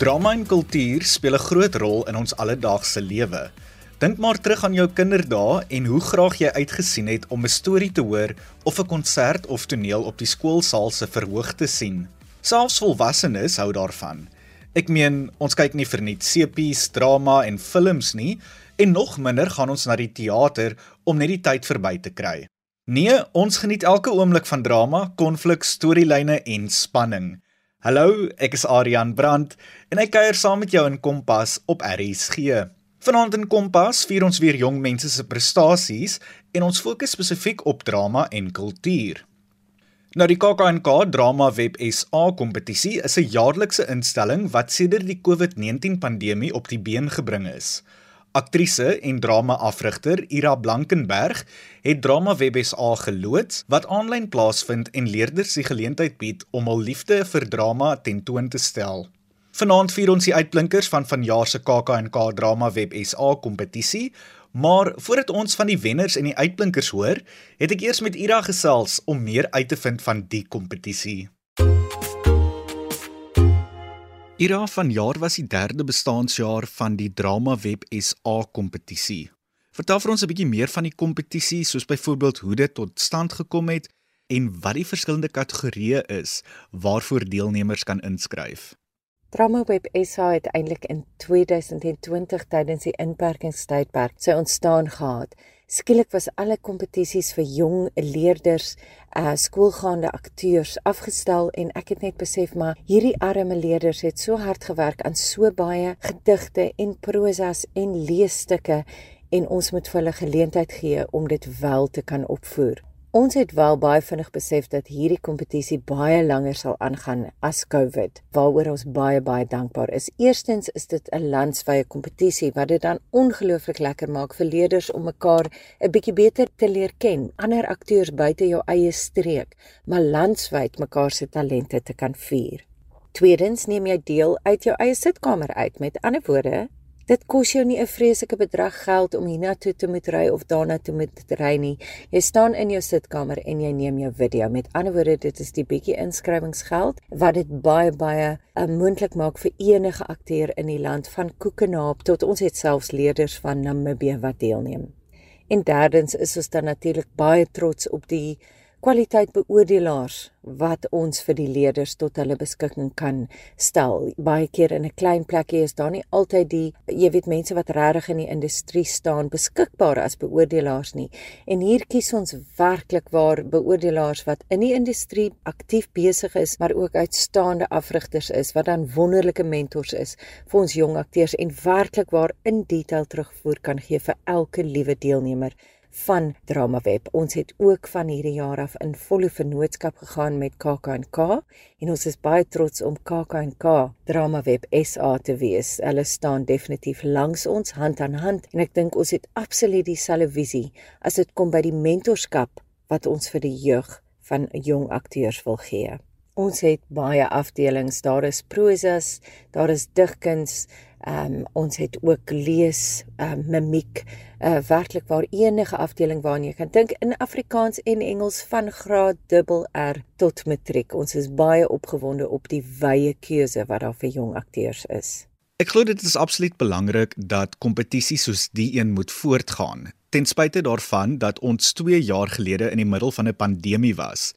Drama en kultuur speel 'n groot rol in ons alledaagse lewe. Dink maar terug aan jou kinderdae en hoe graag jy uitgesien het om 'n storie te hoor of 'n konsert of toneel op die skoolsaal se verhoog te sien. Selfs volwassenes hou daarvan. Ek meen, ons kyk nie vir net sepies, drama en films nie en nog minder gaan ons na die teater om net die tyd verby te kry. Nee, ons geniet elke oomblik van drama, konflik, storielyne en spanning. Hallo, ek is Adrian Brandt en ek kuier saam met jou in Kompas op RSG. Vanaand in Kompas vier ons weer jong mense se prestasies en ons fokus spesifiek op drama en kultuur. Nou die KAKNK Drama Web SA kompetisie is 'n jaarlikse instelling wat sedert die COVID-19 pandemie op die been gebring is. Aktrise en drama-afrigter Ira Blankenberg het Drama WebSA geloods wat aanlyn plaasvind en leerders die geleentheid bied om hul liefde vir drama tentoon te stel. Vanaand vier ons die uitblinkers van vanjaar se KAKNK Drama WebSA kompetisie, maar voordat ons van die wenners en die uitblinkers hoor, het ek eers met Ira gesels om meer uit te vind van die kompetisie. Ira van jaar was die derde bestaanjaar van die Drama Web SA kompetisie. Vertel vir ons 'n bietjie meer van die kompetisie, soos byvoorbeeld hoe dit tot stand gekom het en wat die verskillende kategorieë is waarvoor deelnemers kan inskryf. Drama Web SA het eintlik in 2020 tydens die inperkingstydperk sy ontstaan gehad. Skielik was alle kompetisies vir jong leerders, uh skoolgaande akteurs afgestel en ek het net besef maar hierdie arme leerders het so hard gewerk aan so baie gedigte en prosas en leesstukke en ons moet vir hulle geleentheid gee om dit wel te kan opvoer. Ons het wel baie vinnig besef dat hierdie kompetisie baie langer sal aangaan as COVID, waaroor ons baie baie dankbaar is. Eerstens is dit 'n landswye kompetisie wat dit dan ongelooflik lekker maak vir leerders om mekaar 'n bietjie beter te leer ken, ander akteurs buite jou eie streek, maar landwyd mekaar se talente te kan vier. Tweedens neem jy deel uit jou eie sitkamer uit. Met ander woorde, Dit kos jou nie 'n vreeslike bedrag geld om hiernatoe te moet ry of daarna toe moet ry nie. Jy staan in jou sitkamer en jy neem jou video. Met ander woorde, dit is die bietjie inskrywingsgeld wat dit baie baie uh, moontlik maak vir enige akteur in die land van Koekenaap tot ons het selfs leerders van Namibië wat deelneem. En derdens is ons dan natuurlik baie trots op die kwaliteit beoordelaars wat ons vir die leerders tot hulle beskikking kan stel. Baie keer in 'n klein plekkie is daar nie altyd die jy weet mense wat regtig in die industrie staan beskikbaar as beoordelaars nie. En hier kies ons werklik waar beoordelaars wat in die industrie aktief besig is, maar ook uitstaande afrigters is wat dan wonderlike mentors is vir ons jong akteurs en werklik waar in detail terugvoer kan gee vir elke liewe deelnemer van DramaWeb. Ons het ook van hierdie jaar af in volle vennootskap gegaan met KAKNK en ons is baie trots om KAKNK DramaWeb SA te wees. Hulle staan definitief langs ons hand aan hand en ek dink ons het absoluut dieselfde visie as dit kom by die mentorskap wat ons vir die jeug van jong akteurs wil gee. Ons het baie afdelings. Daar is prosas, daar is digkuns, Ehm um, ons het ook lees, ehm um, mimiek, uh, werklik waar enige afdeling waarna jy kan dink in Afrikaans en Engels van graad dubbel R tot matriek. Ons is baie opgewonde op die wye keuse wat daar vir jong akteurs is. Ek glo dit is absoluut belangrik dat kompetisies soos die een moet voortgaan. Ten spyte daarvan dat ons 2 jaar gelede in die middel van 'n pandemie was.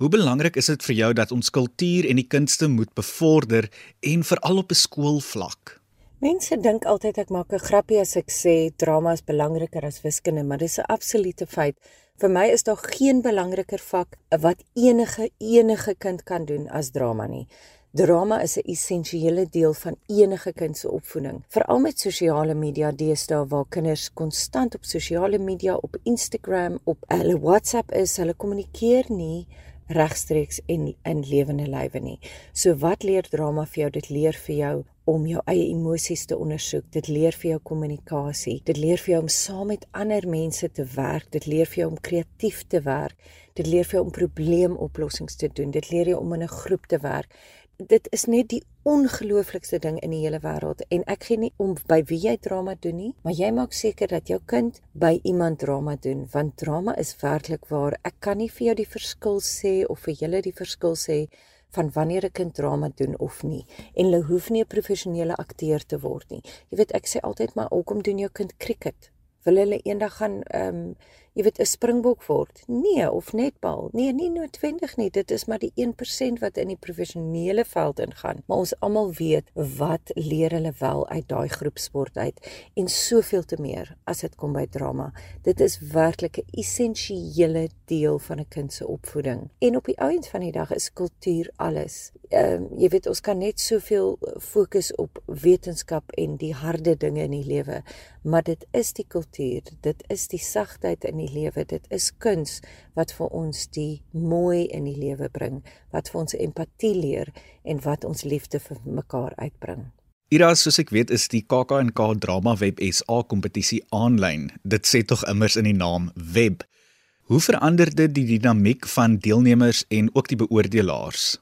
Hoe belangrik is dit vir jou dat ons kultuur en die kunste moet bevorder en veral op 'n skoolvlak? Mense dink altyd ek maak 'n grappie as ek sê drama is belangriker as wiskunde, maar dis 'n absolute feit. Vir my is daar geen belangriker vak wat enige enige kind kan doen as drama nie. Drama is 'n essensiële deel van enige kind se opvoeding, veral met sosiale media deesdae waar kinders konstant op sosiale media, op Instagram, op hulle WhatsApp is, hulle kommunikeer nie regstreeks en in lewende lywe nie. So wat leer drama vir jou? Dit leer vir jou om jou eie emosies te ondersoek. Dit leer vir jou kommunikasie. Dit leer vir jou om saam met ander mense te werk. Dit leer vir jou om kreatief te werk. Dit leer vir jou om probleemoplossings te doen. Dit leer jou om in 'n groep te werk. Dit is net die ongelooflikste ding in die hele wêreld en ek gee nie om by wie jy drama doen nie, maar jy maak seker dat jou kind by iemand drama doen want drama is werklik waar. Ek kan nie vir jou die verskil sê of vir julle die verskil sê van wanneer 'n kind drama doen of nie en hulle hoef nie 'n professionele akteur te word nie. Jy weet ek sê altyd maar hoekom doen jou kind cricket? Wil hulle eendag gaan ehm um, jy weet 'n springbok word. Nee, of netbal. Nee, nie noodwendig nie. Dit is maar die 1% wat in die professionele veld ingaan. Maar ons almal weet wat leer hulle wel uit daai groep sport uit en soveel te meer as dit kom by drama. Dit is werklik 'n essensiële deel van 'n kind se opvoeding. En op die ouend van die dag is kultuur alles. Ehm uh, jy weet ons kan net soveel fokus op wetenskap en die harde dinge in die lewe, maar dit is die kultuur, dit is die sagtheid in die lewe. Dit is kuns wat vir ons die mooi in die lewe bring, wat vir ons empatie leer en wat ons liefde vir mekaar uitbring. Ira, soos ek weet, is die KAK&K Drama Web SA kompetisie aanlyn. Dit sê tog immers in die naam web. Hoe verander dit die dinamiek van deelnemers en ook die beoordelaars?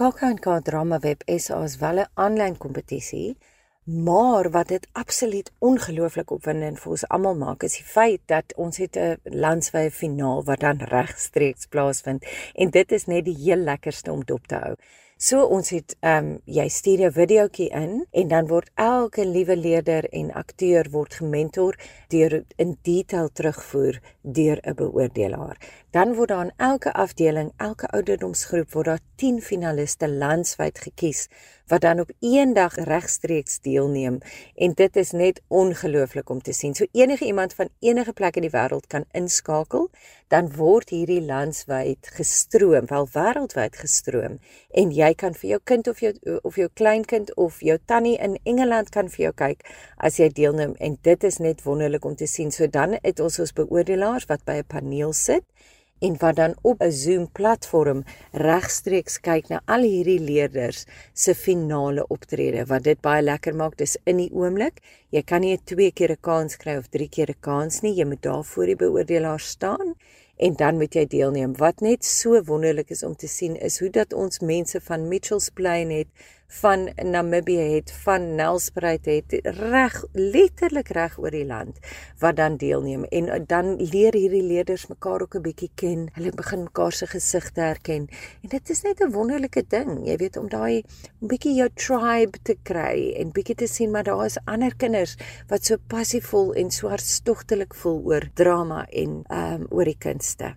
KAK&K Drama Web SA is wel 'n aanlyn kompetisie Maar wat dit absoluut ongelooflik opwindend vir ons almal maak, is die feit dat ons het 'n landwyse finaal wat dan regstreeks plaasvind en dit is net die heel lekkerste om dop te hou. So ons het ehm um, jy stuur 'n videoetjie in en dan word elke liewe leerder en akteur word gementor deur in detail terugvoer deur 'n beoordelaar. Dan word daar in elke afdeling, elke ouderdomsgroep word daar 10 finaliste landwyd gekies wat dan op een dag regstreeks deelneem en dit is net ongelooflik om te sien. So enige iemand van enige plek in die wêreld kan inskakel, dan word hierdie landwyd gestroom, wel wêreldwyd gestroom en jy kan vir jou kind of jou of jou kleinkind of jou tannie in Engeland kan vir jou kyk as jy deelneem en dit is net wonderlik om te sien. So dan het ons ons beoordelaars wat by 'n paneel sit en wat dan op 'n Zoom platform regstreeks kyk na al hierdie leerders se finale optrede wat dit baie lekker maak. Dis in die oomblik jy kan nie twee keer 'n kans kry of drie keer 'n kans nie. Jy moet daar voor die beoordelaar staan en dan moet jy deelneem. Wat net so wonderlik is om te sien is hoe dat ons mense van Mitchells Plain het van Namibië het, van Nelspruit het, reg letterlik reg oor die land wat dan deelneem en dan leer hierdie leerders mekaar ook 'n bietjie ken. Hulle begin mekaar se gesigte herken en dit is net 'n wonderlike ding, jy weet om daai bietjie jou tribe te kry en bietjie te sien maar daar is ander kinders wat so passievol en so hartstogtelik voel oor drama en ehm um, oor die kunste.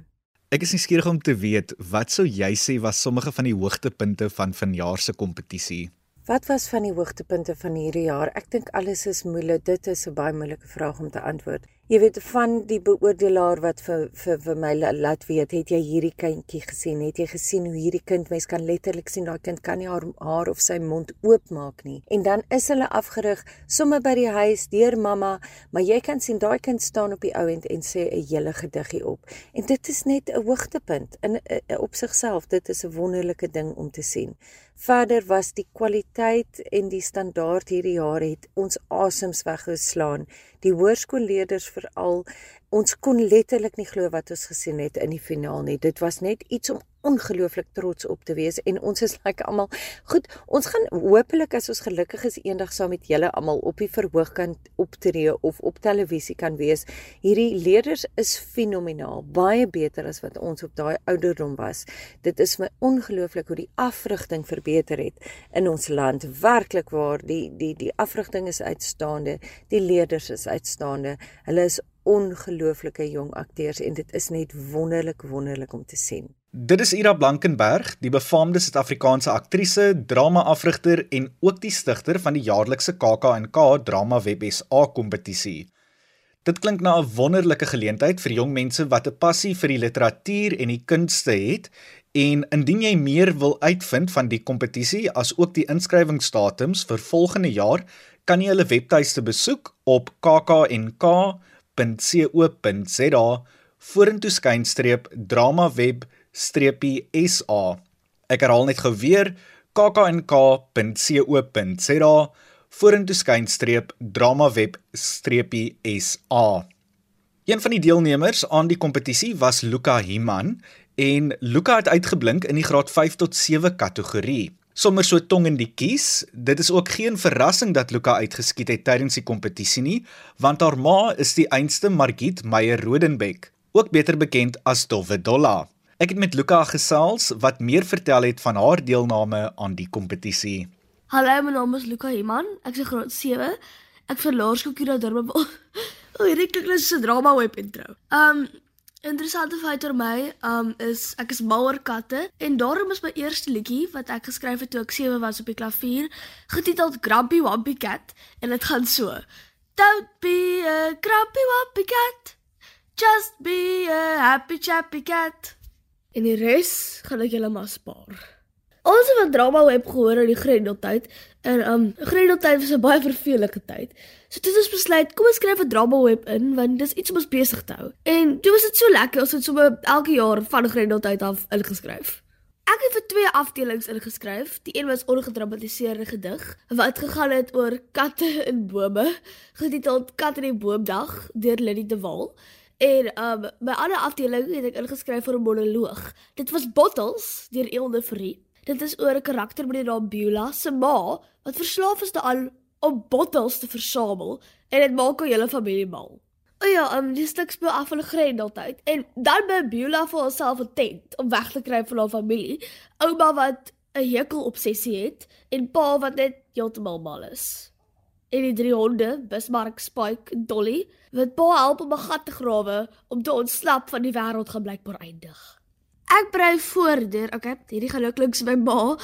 Ek is nuuskierig om te weet wat sou jy sê was sommige van die hoogtepunte van vanjaar se kompetisie? Wat was van die hoogtepunte van hierdie jaar? Ek dink alles is moeilik. Dit is 'n baie moeilike vraag om te antwoord. Jy weet van die beoordelaar wat vir vir vir my laat weet, het jy hierdie kindjie gesien? Het jy gesien hoe hierdie kind mens kan letterlik sien daai kind kan nie haar haar of sy mond oopmaak nie. En dan is hulle afgerig sommer by die huis deur mamma, maar jy kan sien daai kind staan op die ou end en sê 'n hele gediggie op. En dit is net 'n hoogtepunt in op sigself. Dit is 'n wonderlike ding om te sien. Verder was die kwaliteit en die standaard hierdie jaar het ons asems weggeslaan. Die hoërskoolleerders veral ons kon letterlik nie glo wat ons gesien het in die finaal nie. Dit was net iets om ongelooflik trots op te wees en ons is like almal goed. Ons gaan hopelik as ons gelukkig is eendag saam met julle almal op die verhoog kan optree of op televisie kan wees. Hierdie leerders is fenomenaal, baie beter as wat ons op daai ouderdom was. Dit is my ongelooflik hoe die afrigting verbeter het in ons land. Werklik waar die die die afrigting is uitstaande. Die leerders is uitstaande. Hulle is ongelooflike jong akteurs en dit is net wonderlik wonderlik om te sien. Dit is Ira Blankenberg, die befaamde Suid-Afrikaanse aktrise, drama-afrigter en ook die stigter van die jaarlikse KAK&K Drama Web SA kompetisie. Dit klink na 'n wonderlike geleentheid vir jong mense wat 'n passie vir die literatuur en die kunste het. En indien jy meer wil uitvind van die kompetisie as ook die inskrywingsdatums vir volgende jaar, kan jy hulle webtuiste besoek op kknk.com www.rsg.co.za vorentoe skynstreep dramaweb streepie SA. Ek herhaal net gou weer kknk.co.za vorentoe skynstreep dramaweb streepie SA. Een van die deelnemers aan die kompetisie was Luka Himan en Luka het uitgeblink in die graad 5 tot 7 kategorie sommer so tong in die kies. Dit is ook geen verrassing dat Luka uitgeskiet het tydens die kompetisie nie, want haar ma is die einste Margit Meyer Rodenbeck, ook beter bekend as Dowwe Dolla. Ek het met Luka gesels wat meer vertel het van haar deelname aan die kompetisie. Hallo, my naam is Luka Iman. Ek is graad 7. Ek vir Laerskool Kira Durban. O, hierdie klink net so 'n drama web intro. Um interessante feit oor my, um is ek is mal oor katte en daarom is my eerste liedjie wat ek geskryf het toe ek 7 was op die klavier, getiteld Grumpy Wampy Cat en dit gaan so: Don't be a grumpy wampy cat. Just be a happy chappy cat. En die res gaan ek julle maar spaar. Ons het van drama web gehoor in die Grendeltyd en um Grendeltyd was 'n baie vervelike tyd. So dit is besluit, kom ons skryf 'n drama web in want dis iets om ons besig te hou. En dit was dit so lekker, ons het sommer elke jaar van Grendeltyd af ingeskryf. Ek het vir twee afdelings ingeskryf. Die een was ongedramatiseerde gedig wat gegaan het oor katte in bome, getiteld Kat in die boomdag deur Lily de Wal. En um my ander afdeling het ek ingeskryf vir 'n monoloog. Dit was Bottles deur Elde Frie. Dit is oor 'n karakter met die naam Beulah se ma wat verslaaf is daaraan om bottels te versamel en dit maak haar hele familie mal. O ja, um, die stuk speel af van Grendeltyd en dan by Beulah vir haarself 'n tent om weg te kry van haar familie. Ouma wat 'n hekel obsessie het en pa wat net heeltemal mal is. En die drie honde, Bismarck, Spike en Dolly, wat pa help om 'n gat te grawe om te ontsnap van die wêreld gaan blykbaar eindig. Ek brei voordeur, okay, hierdie gelukkig my ma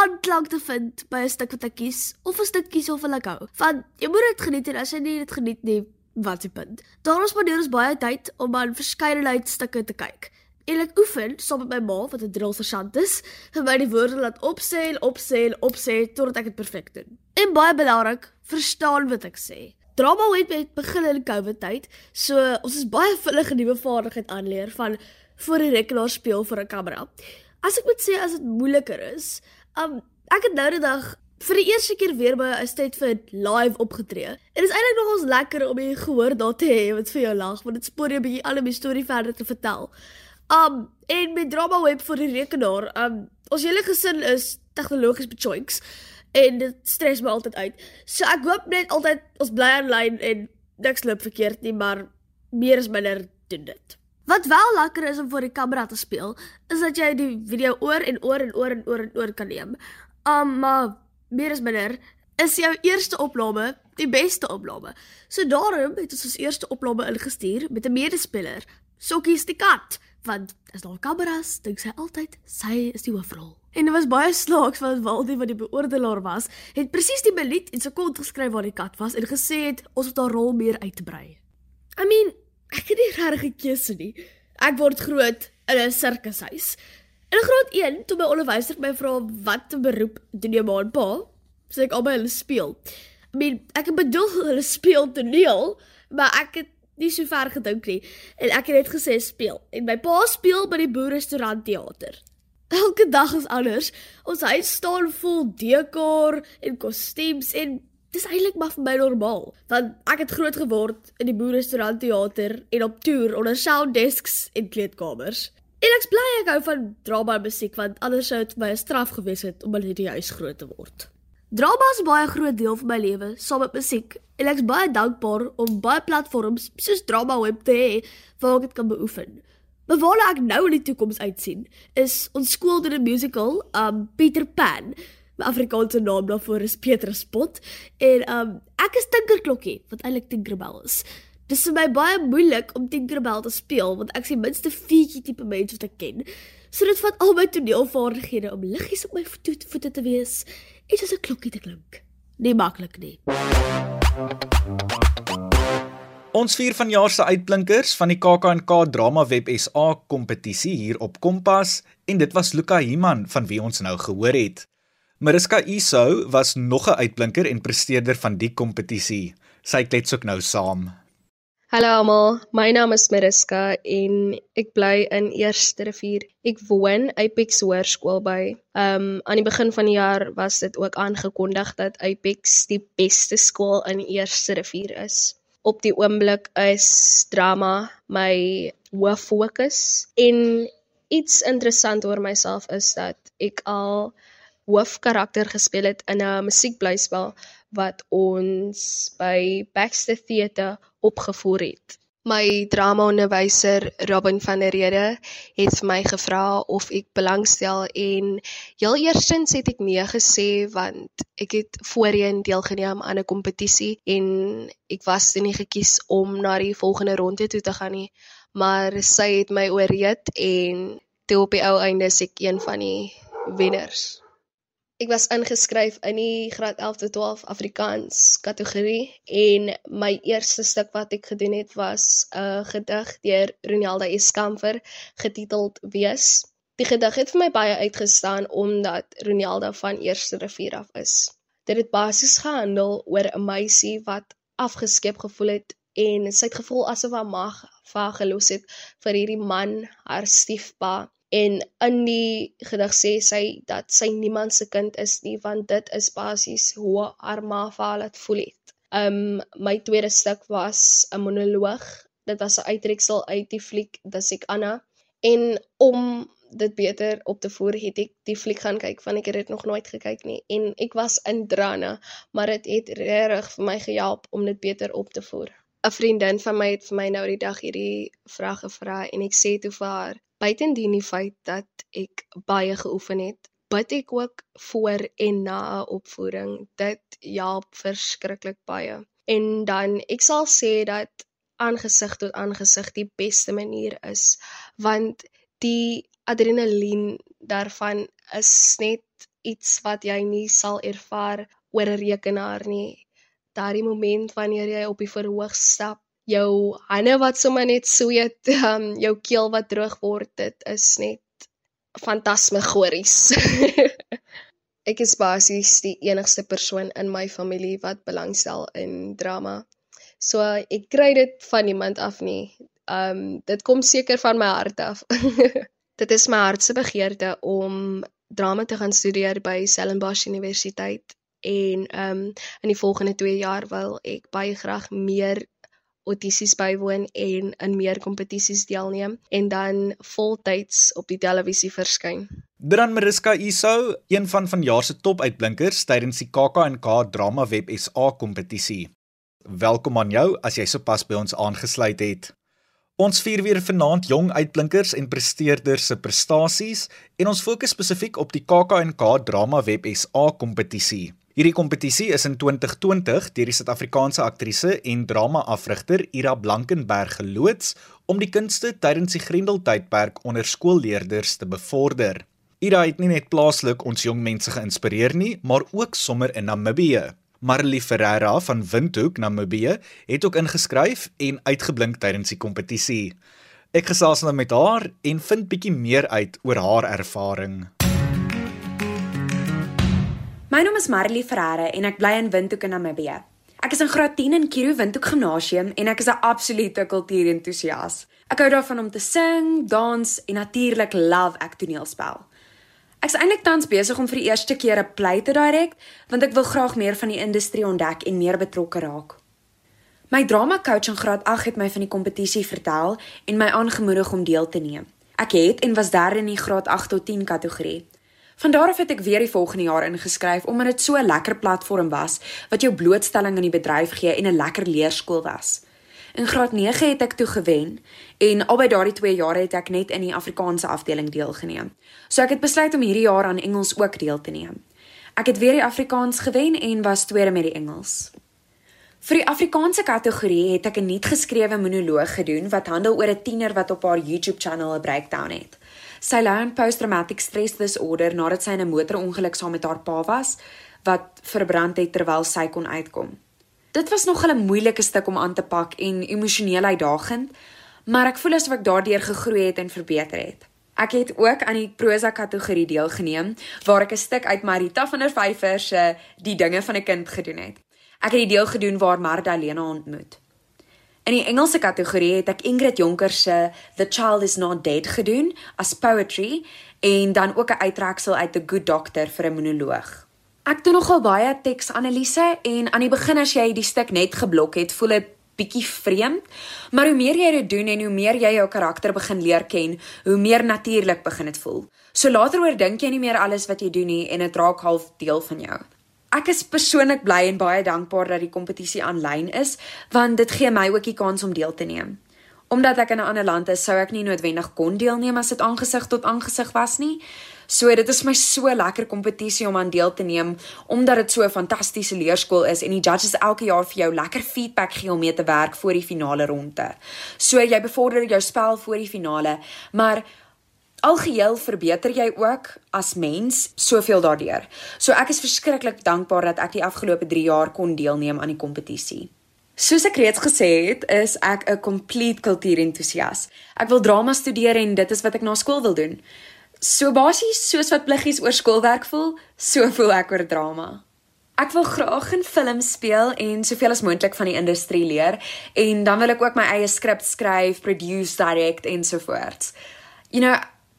aanklank te vind by 'n stuk wat ek kies of 'n stuk kies of wil ek hou. Want jy moet dit geniet en as jy nie dit geniet nie, wat se punt. Daarom spandeer ons baie tyd om aan verskeidenheid stukke te kyk. En ek oefen saam met my ma wat 'n drill sergeant is, vir my die woorde laat opsê en opsê en opsê totdat ek dit perfek doen. En baie belangrik, verstaan wat ek sê. Drama het begin in COVID tyd, so ons is baie vinnig 'n nuwe vaardigheid aanleer van voor die rekenaar speel vir 'n kamera. As ek moet sê as dit moeiliker is, um ek het nou die dag vir die eerste keer weer by 'n state vir live opgetree. Dit is eintlik nogals lekker om jy gehoor daar te hê wat vir jou lag, want dit spoor jou 'n bietjie al om die storie verder te vertel. Um en met drama web vir die rekenaar, um ons hele gesin is tegnologies bechoiks en dit stres my altyd uit. So ek hoop net altyd ons bly aanlyn en niks loop verkeerd nie, maar meer is minder doen dit. Wat wel lekker is om voor die kamera te speel, is dat jy die video oor en oor en oor en oor en oor kan neem. Um maar meer is minder is jou eerste opname die beste opname. So daarom het ons ons eerste opname ingestuur met 'n medespeler, Sokkies die kat, want as daar kameras, dink sy altyd sy is die hoofrol. En dit was baie slaaks want Waldie wat die beoordelaar was, het presies die minuut en sekonde geskryf waar die kat was en gesê het ons moet haar rol meer uitbrei. I mean, Ek het nie regtig 'n keuse nie. Ek word groot in 'n sirkushuis. In graad 1, toe my onderwyser my vra wat 'n beroep doen jy ma en pa, sê ek albei hulle speel. I mean, ek bedoel hulle speel toneel, maar ek het nie so ver gedink nie en ek het net gesê speel. En my pa speel by die boerrestaurant teater. Elke dag is anders. Ons huis staan vol dekor en kostuums en dis eintlik maar vir my normaal want ek het groot geword in die boerrestaurant teater en op toer onder sound desks en kleedkamers. En ek's bly ek hou van drama musiek want anders sou dit my 'n straf gewees het om in hierdie huis groot te word. Drama is baie groot deel van my lewe saam met musiek en ek's baie dankbaar om baie platforms soos Drama Web te hê waar ek dit kan beoefen. Maar waar ek nou in die toekoms uitsien is ons skool doen 'n musical, um Peter Pan My Afrikaanse naam daarvoor is Petrus Pot en um ek is Tinkerklokkie wat eintlik Tinkerbell is. Dit is vir my baie moeilik om Tinkerbell te speel want ek is die minste fietjie tipe mens wat ek ken. So dit vat al my toneelvaardighede om liggies op my voete voete te wees en soos 'n klokkie te klink. Nie maklik nie. Ons vier vanjaar se uitblinkers van die KAK&K Drama Web SA kompetisie hier op Kompas en dit was Luka Himan van wie ons nou gehoor het. Mariska Isou was nog 'n uitblinker en presteerder van die kompetisie. Sy klets ook nou saam. Hallo almal, my naam is Mariska en ek bly in Eerste Rivier. Ek woon Apex Hoërskool by. Um aan die begin van die jaar was dit ook aangekondig dat Apex die beste skool in Eerste Rivier is. Op die oomblik is drama my hoof fokus en iets interessant oor myself is dat ek al hoofkarakter gespeel het in 'n musiekblyspel wat ons by Baxter Theatre opgevoer het. My dramaonderwyser Robin van der Rede het vir my gevra of ek belangstel en heel eerstens het ek nee gesê want ek het voorheen deelgeneem aan 'n kompetisie en ek was nie gekies om na die volgende ronde toe te gaan nie maar sy het my ooreed en toe op die ou einde se ek een van die wenners Ek was ingeskryf in die graad 11 tot 12 Afrikaans kategorie en my eerste stuk wat ek gedoen het was 'n gedig deur Ronaldo Eskamfer getiteld Wees. Die gedig het vir my baie uitgestaan omdat Ronaldo van Eerste Rivier af is. Dit het basies gehandel oor 'n meisie wat afgeskep gevoel het en sy het gevoel asof haar mag vir haar gelos het vir hierdie man, haar stiefpa en in die gedig sê sy dat sy niemand se kind is nie want dit is basies hoe haar ma vir haar laat voel het. Um my tweede stuk was 'n monoloog. Dit was 'n uittreksel uit die fliek Dis ek Anna en om dit beter op te voer het ek die fliek gaan kyk want ek het dit nog nooit gekyk nie en ek was in drane maar dit het, het regtig vir my gehelp om dit beter op te voer. 'n Vriendin van my het vir my nou die dag hierdie vraag gevra en ek sê toe vir haar Buitendien die feit dat ek baie geoefen het, bid ek ook voor en na 'n opvoering. Dit help verskriklik baie. En dan ek sal sê dat aangesig tot aangesig die beste manier is want die adrenalien daarvan is net iets wat jy nie sal ervaar oor 'n rekenaar nie. Daardie moment wanneer jy op die verhoog stap jou hande wat sommer net sweet, um, jou keel wat droog word, dit is net fantasmagories. ek is basies die enigste persoon in my familie wat belangstel in drama. So ek kry dit van niemand af nie. Um dit kom seker van my hart af. dit is my hart se begeerte om drama te gaan studeer by Stellenbosch Universiteit en um in die volgende 2 jaar wil ek baie graag meer audisies bywoon en in meer kompetisies deelneem en dan voltyds op die televisie verskyn. Dran Mariska Isou, een van vanjaar se topuitblinkers tydens die KAK&K Drama Web SA kompetisie. Welkom aan jou as jy sopas by ons aangesluit het. Ons vier weer vanaand jong uitblinkers en presteerders se prestasies en ons fokus spesifiek op die KAK&K Drama Web SA kompetisie. Hierdie kompetisie is in 2020 deur die Suid-Afrikaanse aktrise en drama-afrigter Ira Blankenberg geloods om die kunste tydens die Grendeltydperk onder skoolleerders te bevorder. Ira het nie net plaaslik ons jong mense geïnspireer nie, maar ook sommer in Namibië. Marley Ferreira van Windhoek, Namibië, het ook ingeskryf en uitgeblink tydens die kompetisie. Ek gesels nou met haar en vind bietjie meer uit oor haar ervaring. My naam is Marley Ferreira en ek bly in Windhoek in Namibië. Ek is in graad 10 in Kiro Windhoek Gimnasium en ek is 'n absolute kultuurentoesias. Ek hou daarvan om te sing, dans en natuurlik love ek toneelspel. Ek is eintlik tans besig om vir die eerste keer 'n play te direk want ek wil graag meer van die industrie ontdek en meer betrokke raak. My drama coach in graad 8 het my van die kompetisie vertel en my aangemoedig om deel te neem. Ek het en was derde in die graad 8 tot 10 kategorie. Van daar af het ek weer die volgende jaar ingeskryf omdat dit so 'n lekker platform was wat jou blootstelling aan die bedryf gee en 'n lekker leerskool was. In graad 9 het ek toe gewen en albei daardie 2 jare het ek net in die Afrikaanse afdeling deelgeneem. So ek het besluit om hierdie jaar aan Engels ook deel te neem. Ek het weer die Afrikaans gewen en was tweede met die Engels. Vir die Afrikaanse kategorie het ek 'n nuut geskrewe monoloog gedoen wat handel oor 'n tiener wat op haar YouTube-channel 'n breakdown het. Sy ly aan post-traumatic stress disorder nadat sy in 'n motorongeluk saam met haar pa was wat verbrand het terwyl sy kon uitkom. Dit was nog 'n moeilike stuk om aan te pak en emosioneel uitdagend, maar ek voel asof ek daardeur gegroei het en verbeter het. Ek het ook aan die prosa kategorie deelgeneem waar ek 'n stuk uit Marita van der Vyver se Die dinge van 'n kind gedoen het. Ek het die deel gedoen waar Marda Lena ontmoet. In die Engelse kategorie het ek Ingrid Jonker se The Child is Not Dead gedoen as poetry en dan ook 'n uittreksel uit The Good Doctor vir 'n monoloog. Ek doen nogal baie teksanalise en aan die begin as jy die stuk net geblok het, voel dit bietjie vreemd, maar hoe meer jy dit doen en hoe meer jy jou karakter begin leer ken, hoe meer natuurlik begin dit voel. So later oor dink jy nie meer alles wat jy doen nie en dit raak half deel van jou. Ek is persoonlik bly en baie dankbaar dat die kompetisie aanlyn is, want dit gee my ook die kans om deel te neem. Omdat ek in 'n ander land is, sou ek nie noodwendig kon deelneem as dit aangesig tot aangesig was nie. So dit is my so lekker kompetisie om aan deel te neem omdat dit so 'n fantastiese leerskool is en die judges elke jaar vir jou lekker feedback gee om mee te werk voor die finale ronde. So jy bevorder jou spel voor die finale, maar algeheel verbeter jy ook as mens soveel daardeur. So ek is verskriklik dankbaar dat ek die afgelope 3 jaar kon deelneem aan die kompetisie. Soos ek reeds gesê het, is ek 'n complete kultuurentoesias. Ek wil drama studeer en dit is wat ek na skool wil doen. So basies soos wat pliggies oor skoolwerk voel, so voel ek oor drama. Ek wil graag in film speel en soveel as moontlik van die industrie leer en dan wil ek ook my eie skrip skryf, produce, direct en so voort. You know,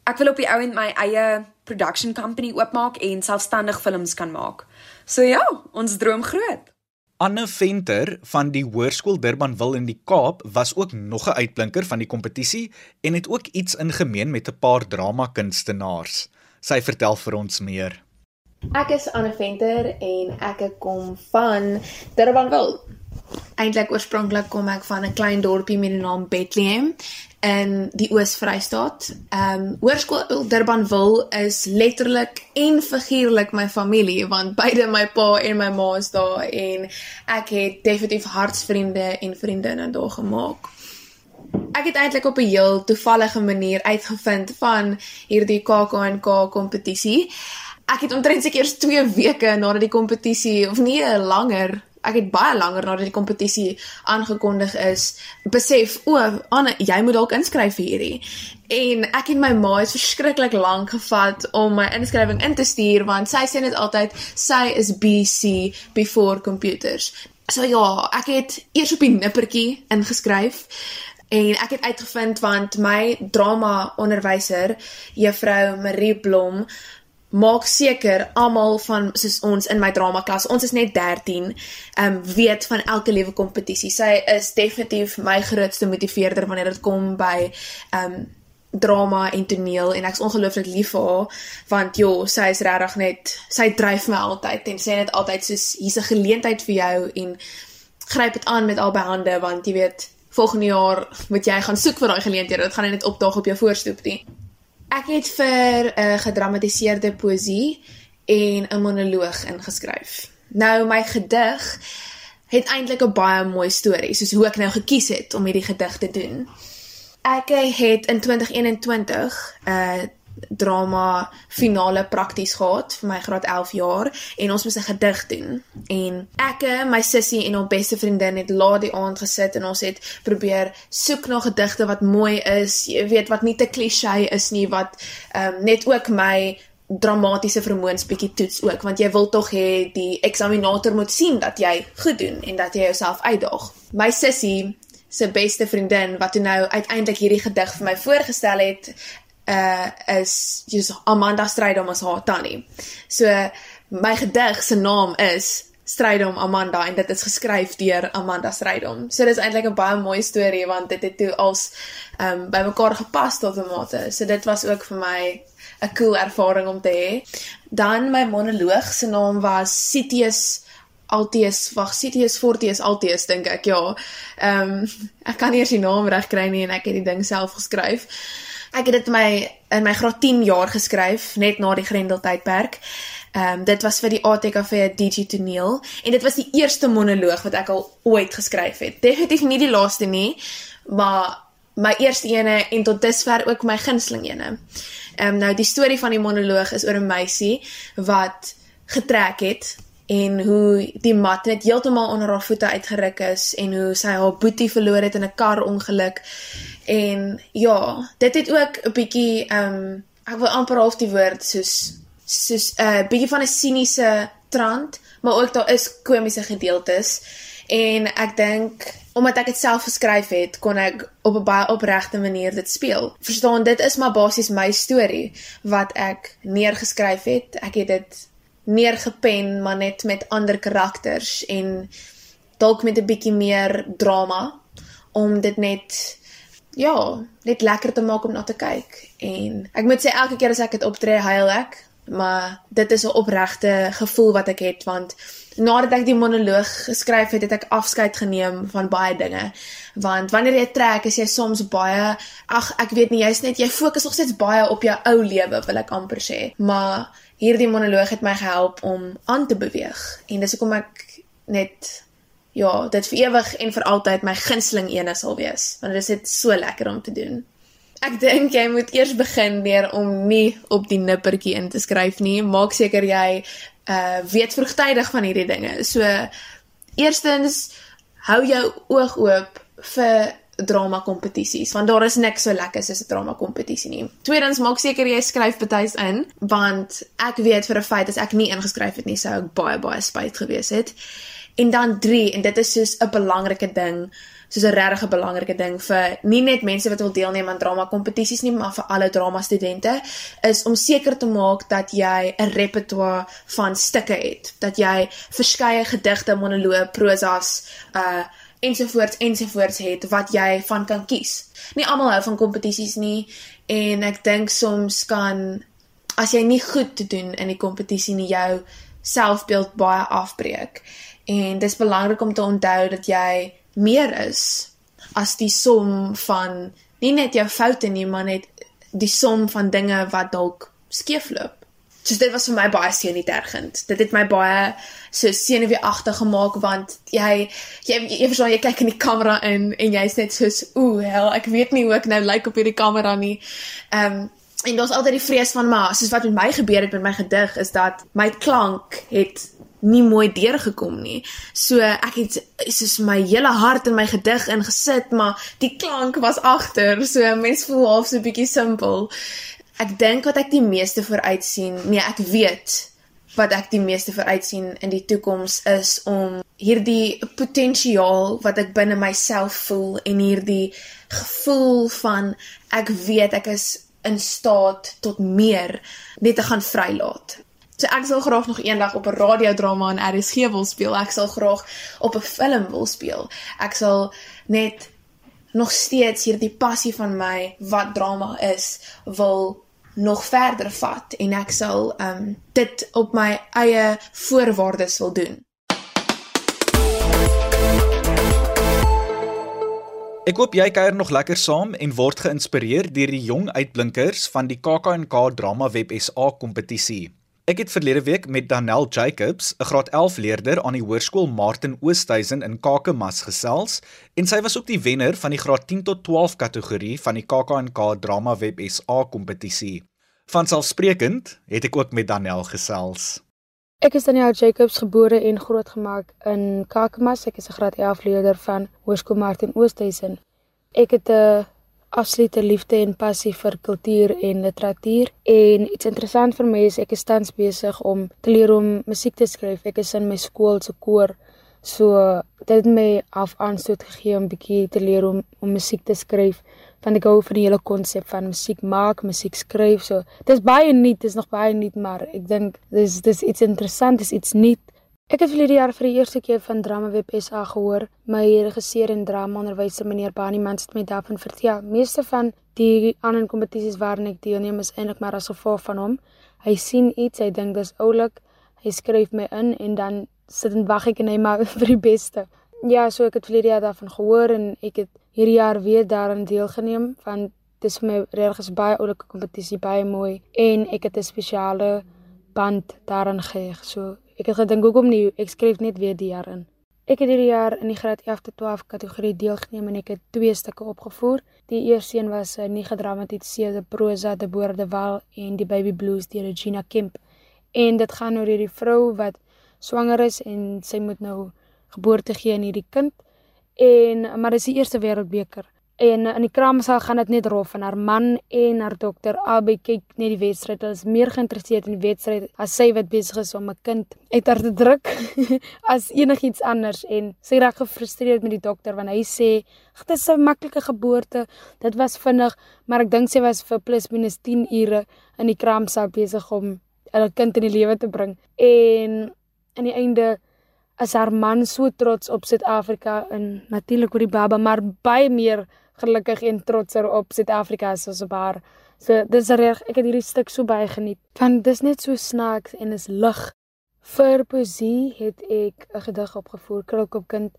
ek wil op die ou end my eie production company oopmaak en selfstandig films kan maak. So ja, ons droom groot. Anne Venter van die Hoërskool Durbanville in die Kaap was ook nog 'n uitblinker van die kompetisie en het ook iets in gemeen met 'n paar dramakunstenaars. Sy vertel vir ons meer. Ek is Anne Venter en ek kom van Durbanville. Eintlik oorspronklik kom ek van 'n klein dorpie met die naam Bethlehem in die Oos-Vrystaat. Ehm um, Hoërskool Durbanville is letterlik en figuurlik my familie want beide my pa en my ma is daar en ek het definitief hartsvriende en vriendinne daar gemaak. Ek het eintlik op 'n heel toevallige manier uitgevind van hierdie KAK&K kompetisie. Ek het omtrent seker 2 weke nadat die kompetisie of nie langer ek het baie langer nadat die kompetisie aangekondig is, besef, o, Anne, jy moet dalk inskryf vir hierdie. En ek en my ma het verskriklik lank gevat om my inskrywing in te stuur want sy sê net altyd sy is BC before computers. So ja, ek het eers op die nippertjie ingeskryf en ek het uitgevind want my drama onderwyser, juffrou Marie Blom, maak seker almal van soos ons in my drama klas, ons is net 13, ehm um, weet van elke liewe kompetisie. Sy is definitief my grootste motiveerder wanneer dit kom by ehm um, drama en toneel en ek's ongelooflik lief vir haar want jo, sy is regtig net sy dryf my altyd en sê net altyd soos hier's 'n geleentheid vir jou en gryp dit aan met albei hande want jy weet volgende jaar moet jy gaan soek vir daai geleenthede. Dit gaan net opdaag op jou voorstoep nie. Ek het vir 'n uh, gedramatiseerde poesie en 'n monoloog ingeskryf. Nou my gedig het eintlik 'n baie mooi storie, soos hoe ek nou gekies het om hierdie gedig te doen. Ek het in 2021 'n uh, drama finale prakties gehad vir my graad 11 jaar en ons moes 'n gedig doen. En ek, my sussie en haar beste vriendin het laat die aand gesit en ons het probeer soek na gedigte wat mooi is, jy weet wat nie te klisjé is nie, wat um, net ook my dramatiese vermoëns bietjie toets ook want jy wil tog hê die eksaminator moet sien dat jy goed doen en dat jy jouself uitdaag. My sussie se beste vriendin wat toe nou uiteindelik hierdie gedig vir my voorgestel het, uh is jy's Amanda Strydom as haar tannie. So my gedig se naam is Strydom Amanda en dit is geskryf deur Amanda Strydom. So dis eintlik 'n baie mooi storie want dit het toe als um bymekaar gepas tot 'n mate. So dit was ook vir my 'n cool ervaring om te hê. Dan my monoloog se naam was Citius Altius, wag, Citius Fortius Altius dink ek, ja. Ehm um, ek kan nie eens die naam reg kry nie en ek het die ding self geskryf. Ek het dit my in my graad 10 jaar geskryf net na die Grendel tydperk. Ehm um, dit was vir die ATKV DJ toneel en dit was die eerste monoloog wat ek al ooit geskryf het. Definitief nie die laaste nie, maar my eerste ene en tot dusver ook my gunsteling ene. Ehm um, nou die storie van die monoloog is oor 'n meisie wat getrek het en hoe die mat net heeltemal onder haar voete uitgeruk is en hoe sy haar boetie verloor het in 'n kar ongeluk En ja, dit het ook 'n bietjie ehm um, ek wil amper half die woord soos soos 'n uh, bietjie van 'n siniese trant, maar ook daar is komiese gedeeltes. En ek dink omdat ek dit self geskryf het, kon ek op 'n baie opregte manier dit speel. Verstaan, dit is maar basies my storie wat ek neergeskryf het. Ek het dit neergepen, maar net met ander karakters en dalk met 'n bietjie meer drama om dit net ja, net lekker te maak om na te kyk. En ek moet sê elke keer as ek dit optree, huil ek maar dit is 'n opregte gevoel wat ek het want nadat ek die monoloog geskryf het, het ek afskeid geneem van baie dinge. Want wanneer jy trek, is jy soms baie ag ek weet nie, jy's net jy fokus nog steeds baie op jou ou lewe, wil ek amper sê. Maar hierdie monoloog het my gehelp om aan te beweeg en dis hoekom ek net ja, dit vir ewig en vir altyd my gunsteling ene sal wees, want dit is net so lekker om te doen. Ek dink jy moet eers begin deur om nie op die nippertjie in te skryf nie. Maak seker jy uh weet vroegtydig van hierdie dinge. So eerstens hou jou oog oop vir drama kompetisies want daar is niks so lekker soos 'n drama kompetisie nie. Tweedens maak seker jy skryf betuis in want ek weet vir 'n feit as ek nie ingeskryf het nie sou ek baie baie spyt gewees het. En dan 3 en dit is soos 'n belangrike ding soos 'n regtig belangrike ding vir nie net mense wat wil deelneem aan drama kompetisies nie, maar vir alle drama studente is om seker te maak dat jy 'n repertoire van stukke het, dat jy verskeie gedigte, monoloë, prosas, uh ensovoorts ensovoorts het wat jy van kan kies. Nie almal hou van kompetisies nie en ek dink soms kan as jy nie goed te doen in die kompetisie nie jou selfbeeld baie afbreek. En dis belangrik om te onthou dat jy meer is as die som van nie net jou foute nie, maar net die som van dinge wat dalk skeefloop. So dit was vir my baie senuitergend. Dit het my baie so senuweeagtig gemaak want jy jy jy verstaan jy kyk in die kamera in en jy's net soos ooh hel ek weet nie hoe ek nou lyk op hierdie kamera nie. Ehm um, en daar's altyd die vrees van maar soos wat met my gebeur het met my gedig is dat my klank het nie mooi deurgekom nie. So ek het soos my hele hart in my gedig ingesit, maar die klank was agter. So mens voel half so 'n bietjie simpel. Ek dink wat ek die meeste vooruit sien, nee, ek weet wat ek die meeste vooruit sien in die toekoms is om hierdie potensiaal wat ek binne myself voel en hierdie gevoel van ek weet ek is in staat tot meer net te gaan vrylaat. So ek sal graag nog eendag op 'n radiodrama in RSG wil speel. Ek sal graag op 'n film wil speel. Ek sal net nog steeds hierdie passie van my wat drama is wil nog verder vat en ek sal um, dit op my eie voorwaardes wil doen. Ek hoop jy kuier nog lekker saam en word geïnspireer deur die jong uitblinkers van die KAK&K Drama Web SA kompetisie. Ek het verlede week met Danel Jacobs, 'n graad 11 leerder aan die hoërskool Martin Oosthuizen in Kakamas gesels en sy was ook die wenner van die graad 10 tot 12 kategorie van die KAK&K Drama Web SA kompetisie. Vanselfsprekend het ek ook met Danel gesels. Ek is Daniel Jacobs gebore en grootgemaak in Kakamas. Ek is 'n graad 11 leerder van Hoërskool Martin Oosthuizen. Ek het 'n absolute liefde en passie vir kultuur en literatuur en iets interessant vir my is ek is tans besig om te leer om musiek te skryf. Ek is in my skool se koor. So dit het my af aanstoot gegee om bietjie te leer om om musiek te skryf. Want ek hou van die hele konsep van musiek maak, musiek skryf. So dit is baie nuut, dit is nog baie nuut, maar ek dink dis dis iets interessant, dis iets nuut. Ek het verlede jaar vir die eerste keer van Drama Web SA gehoor. My regisseur en drama onderwyser meneer Bani Mans het my daarvan vertel. Meeste van die ander kompetisies waarin ek deelneem is eintlik maar as gevolg van hom. Hy sien iets, hy dink dis oulik. Hy skryf my in en dan sit en wag ek net maar vir die beste. Ja, so ek het verlede jaar daarvan gehoor en ek het hierdie jaar weer daaraan deelgeneem van dis vir my regtig 'n baie oulike kompetisie, baie mooi en ek het 'n spesiale band daaraan geheg. So Ek het gedink hoekom nie, ek skryf net weer die jaar in. Ek het hierdie jaar in die graad 11 tot 12 kategorie deelgeneem en ek het twee stukke opgevoer. Die eerste een was 'n nie gedramatiseerde prosa te Boorde Wal en die Baby Blues deur Regina Kemp. En dit gaan oor hierdie vrou wat swanger is en sy moet nou geboorte gee aan hierdie kind. En maar dis die eerste wêreldbeker. En in die kraamsaal gaan dit net rof en haar man en haar dokter albei kyk net die wedstryd. Hulle is meer geïnteresseerd in die wedstryd as sy wat besig is om 'n kind uit haar te druk as enigiets anders en sy raak gefrustreerd met die dokter want hy sê dit is 'n maklike geboorte. Dit was vinnig, maar ek dink sy was vir plus minus 10 ure in die kraamsaal besig om 'n kind in die lewe te bring. En aan die einde as haar man so trots op Suid-Afrika en natuurlik oor die baba, maar baie meer gelukkig en trotser op Suid-Afrika as ons op haar. So dis reg, ek het hierdie stuk so baie geniet. Want dis net so snaaks en is lig. Vir poesie het ek 'n gedig opgevoer, Krulkopkind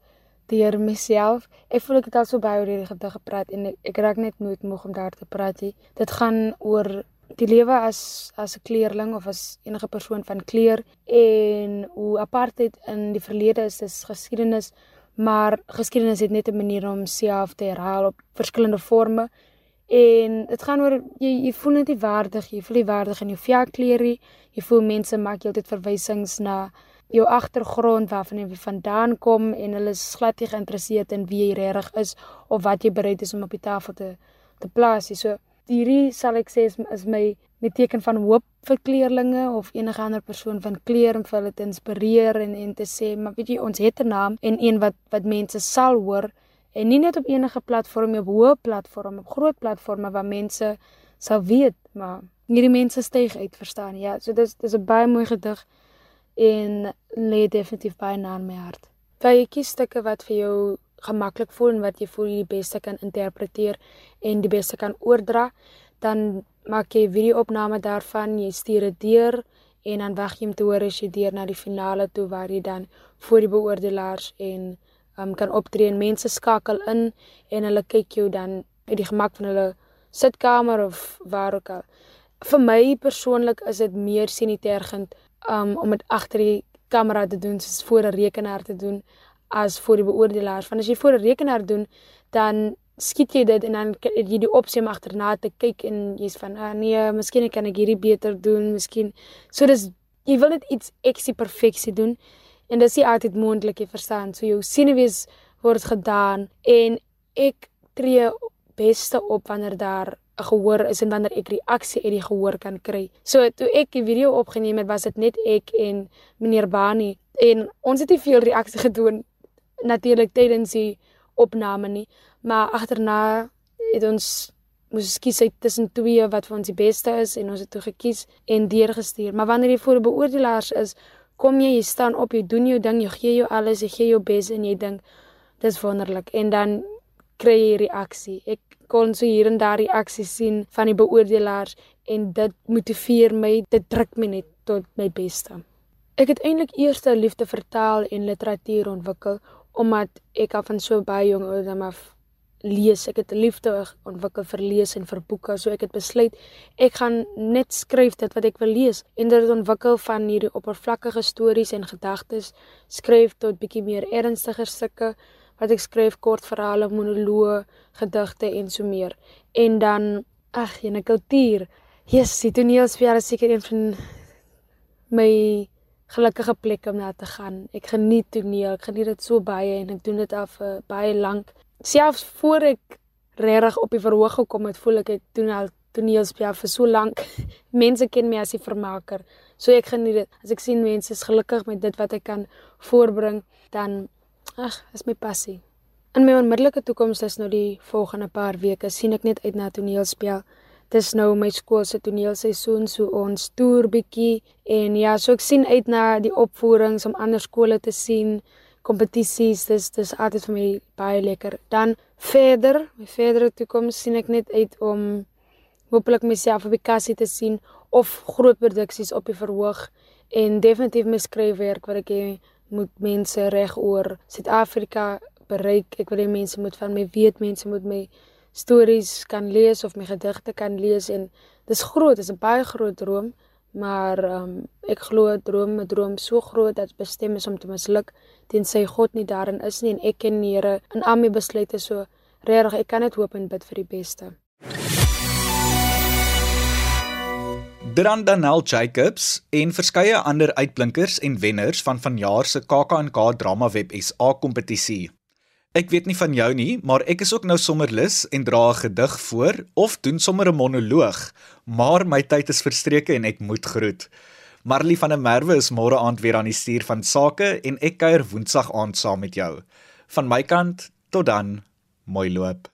deur myself. Ek voel ek het al so baie oor hierdie gedig gepraat en ek raak net nooit moeg om daar te praat nie. Dit gaan oor die lewe as as 'n kleerling of as enige persoon van kleur en hoe apartheid in die verlede is, dis geskiedenis, maar geskiedenis het net 'n manier om self te herhaal op verskillende forme. En dit gaan oor jy jy voel net nie waardig, jy voel nie waardig in jou velkleurie. Jy voel mense maak heeltyd verwysings na jou agtergrond waarvan jy vandaan kom en hulle is glad nie geïnteresseerd in wie jy regtig is of wat jy bereid is om op die tafel te te plaas. So hierdie sal ek sê is my met teken van hoop vir kleerlinge of enige ander persoon van kleur om hulle te inspireer en en te sê maar weet jy ons het 'n naam en een wat wat mense sal hoor en nie net op enige platform op hoë platform op groot platforms waar mense sal weet maar hierdie mense styg uit verstaan ja so dis dis 'n baie mooi gedig en lê definitief baie na in my hart. Jy kies stukke wat vir jou gemaklik voel en wat jy voel jy die beste kan interpreteer en die beste kan oordra, dan maak jy video-opname daarvan, jy stuur dit deur en dan wag jy om te hoor as jy deur na die finale toe waar jy dan voor die beoordelaars en um, kan optree en mense skakel in en hulle kyk jou dan uit die gemak van hulle sitkamer of waar ook al. Vir my persoonlik is dit meer sinitergend um, om dit agter die kamera te doen, soos voor 'n rekenaar te doen as voor die beoordelaars. Want as jy voor 'n rekenaar doen, dan skiet jy dit en dan het jy die opsie om agterna te kyk en jy's van, "Ah nee, miskien kan ek hierdie beter doen, miskien." So dis jy wil net iets eksie perfeksie doen en dit is nie altyd moontlik, jy verstaan. So jou senuwees word gedaan en ek tree beste op wanneer daar 'n gehoor is en wanneer ek reaksie uit die gehoor kan kry. So toe ek die video opgeneem het, was dit net ek en meneer Bani en ons het nie veel reaksie gedoen natuurlik tydens die opname nie, maar agterna het ons moes skies uit tussen twee wat vir ons die beste is en ons het toe gekies en deurgestuur. Maar wanneer jy voor beoordelaars is, kom jy, jy staan op, jy doen jou ding, jy gee jou alles, jy gee jou bes en jy dink dis wonderlik en dan kry jy reaksie. Ek kon so hier en daar reaksies sien van die beoordelaars en dit motiveer my, dit druk my net tot my beste. Ek het eintlik eers 'n liefde vir taal en literatuur ontwikkel omdat ek al van so baie jong ouderdom af lees. Ek het 'n liefde ontwikkel vir lees en vir boeke, so ek het besluit ek gaan net skryf dit wat ek wil lees en dit ontwikkel van hierdie oppervlakkige stories en gedagtes skryf tot bietjie meer ernstiger stukke wat ek skryf kort verhale, monoloë, gedigte en so meer. En dan ag, in 'n kultuur. Jesus, die toneelspel is seker een van my gelukkige plekke om na te gaan. Ek geniet toneel, ek geniet dit so baie en ek doen dit al vir baie lank. Selfs voor ek regtig op die verhoog gekom het, voel ek ek doen al toneelspel vir so lank. mense ken my as 'n vermaker. So ek geniet dit. As ek sien mense is gelukkig met dit wat ek kan voorbring, dan Ag, is my passie. In my onmiddellike toekoms is nou die volgende paar weke sien ek net uit na toneelspel. Dis nou my skool se toneelseisoen, so ons toer bietjie en ja, so ek sien uit na die opvoerings om ander skole te sien, kompetisies. Dis dis altyd vir my baie lekker. Dan verder, my verdere toekoms sien ek net uit om hopelik myself op die kassie te sien of groot produksies op die verhoog en definitief my skryfwerk wat ek hê moet mense reg oor Suid-Afrika bereik. Ek wil hê mense moet van my weet, mense moet my stories kan lees of my gedigte kan lees en dis groot, dis 'n baie groot droom, maar um, ek glo droom, 'n droom so groot dat bestem is om te misluk tensy God nie daarin is nie en ek ken die Here in al my besluite so regtig ek kan net hoop en bid vir die beste. Dran Danel Jacobs en verskeie ander uitblinkers en wenners van vanjaar se KAK&K Drama Web SA kompetisie. Ek weet nie van jou nie, maar ek is ook nou sommer lus en dra 'n gedig voor of doen sommer 'n monoloog, maar my tyd is verstreke en ek moet groet. Marley van der Merwe is môre aand weer aan die stuur van sake en ek kuier woensdag aand saam met jou. Van my kant tot dan, mooi loop.